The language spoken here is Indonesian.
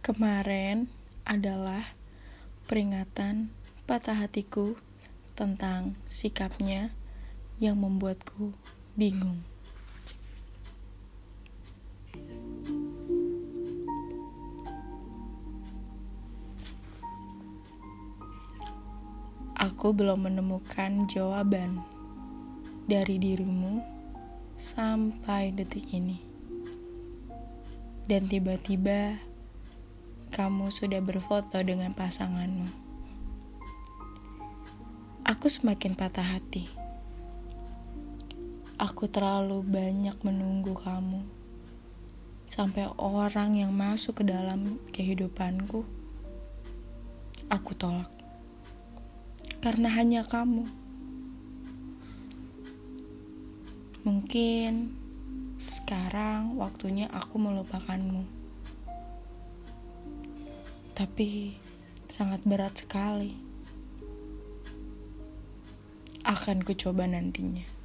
Kemarin adalah peringatan patah hatiku tentang sikapnya yang membuatku bingung. Aku belum menemukan jawaban dari dirimu sampai detik ini. Dan tiba-tiba kamu sudah berfoto dengan pasanganmu. Aku semakin patah hati. Aku terlalu banyak menunggu kamu sampai orang yang masuk ke dalam kehidupanku aku tolak karena hanya kamu. Mungkin sekarang waktunya aku melupakanmu, tapi sangat berat sekali. Akan kucoba nantinya.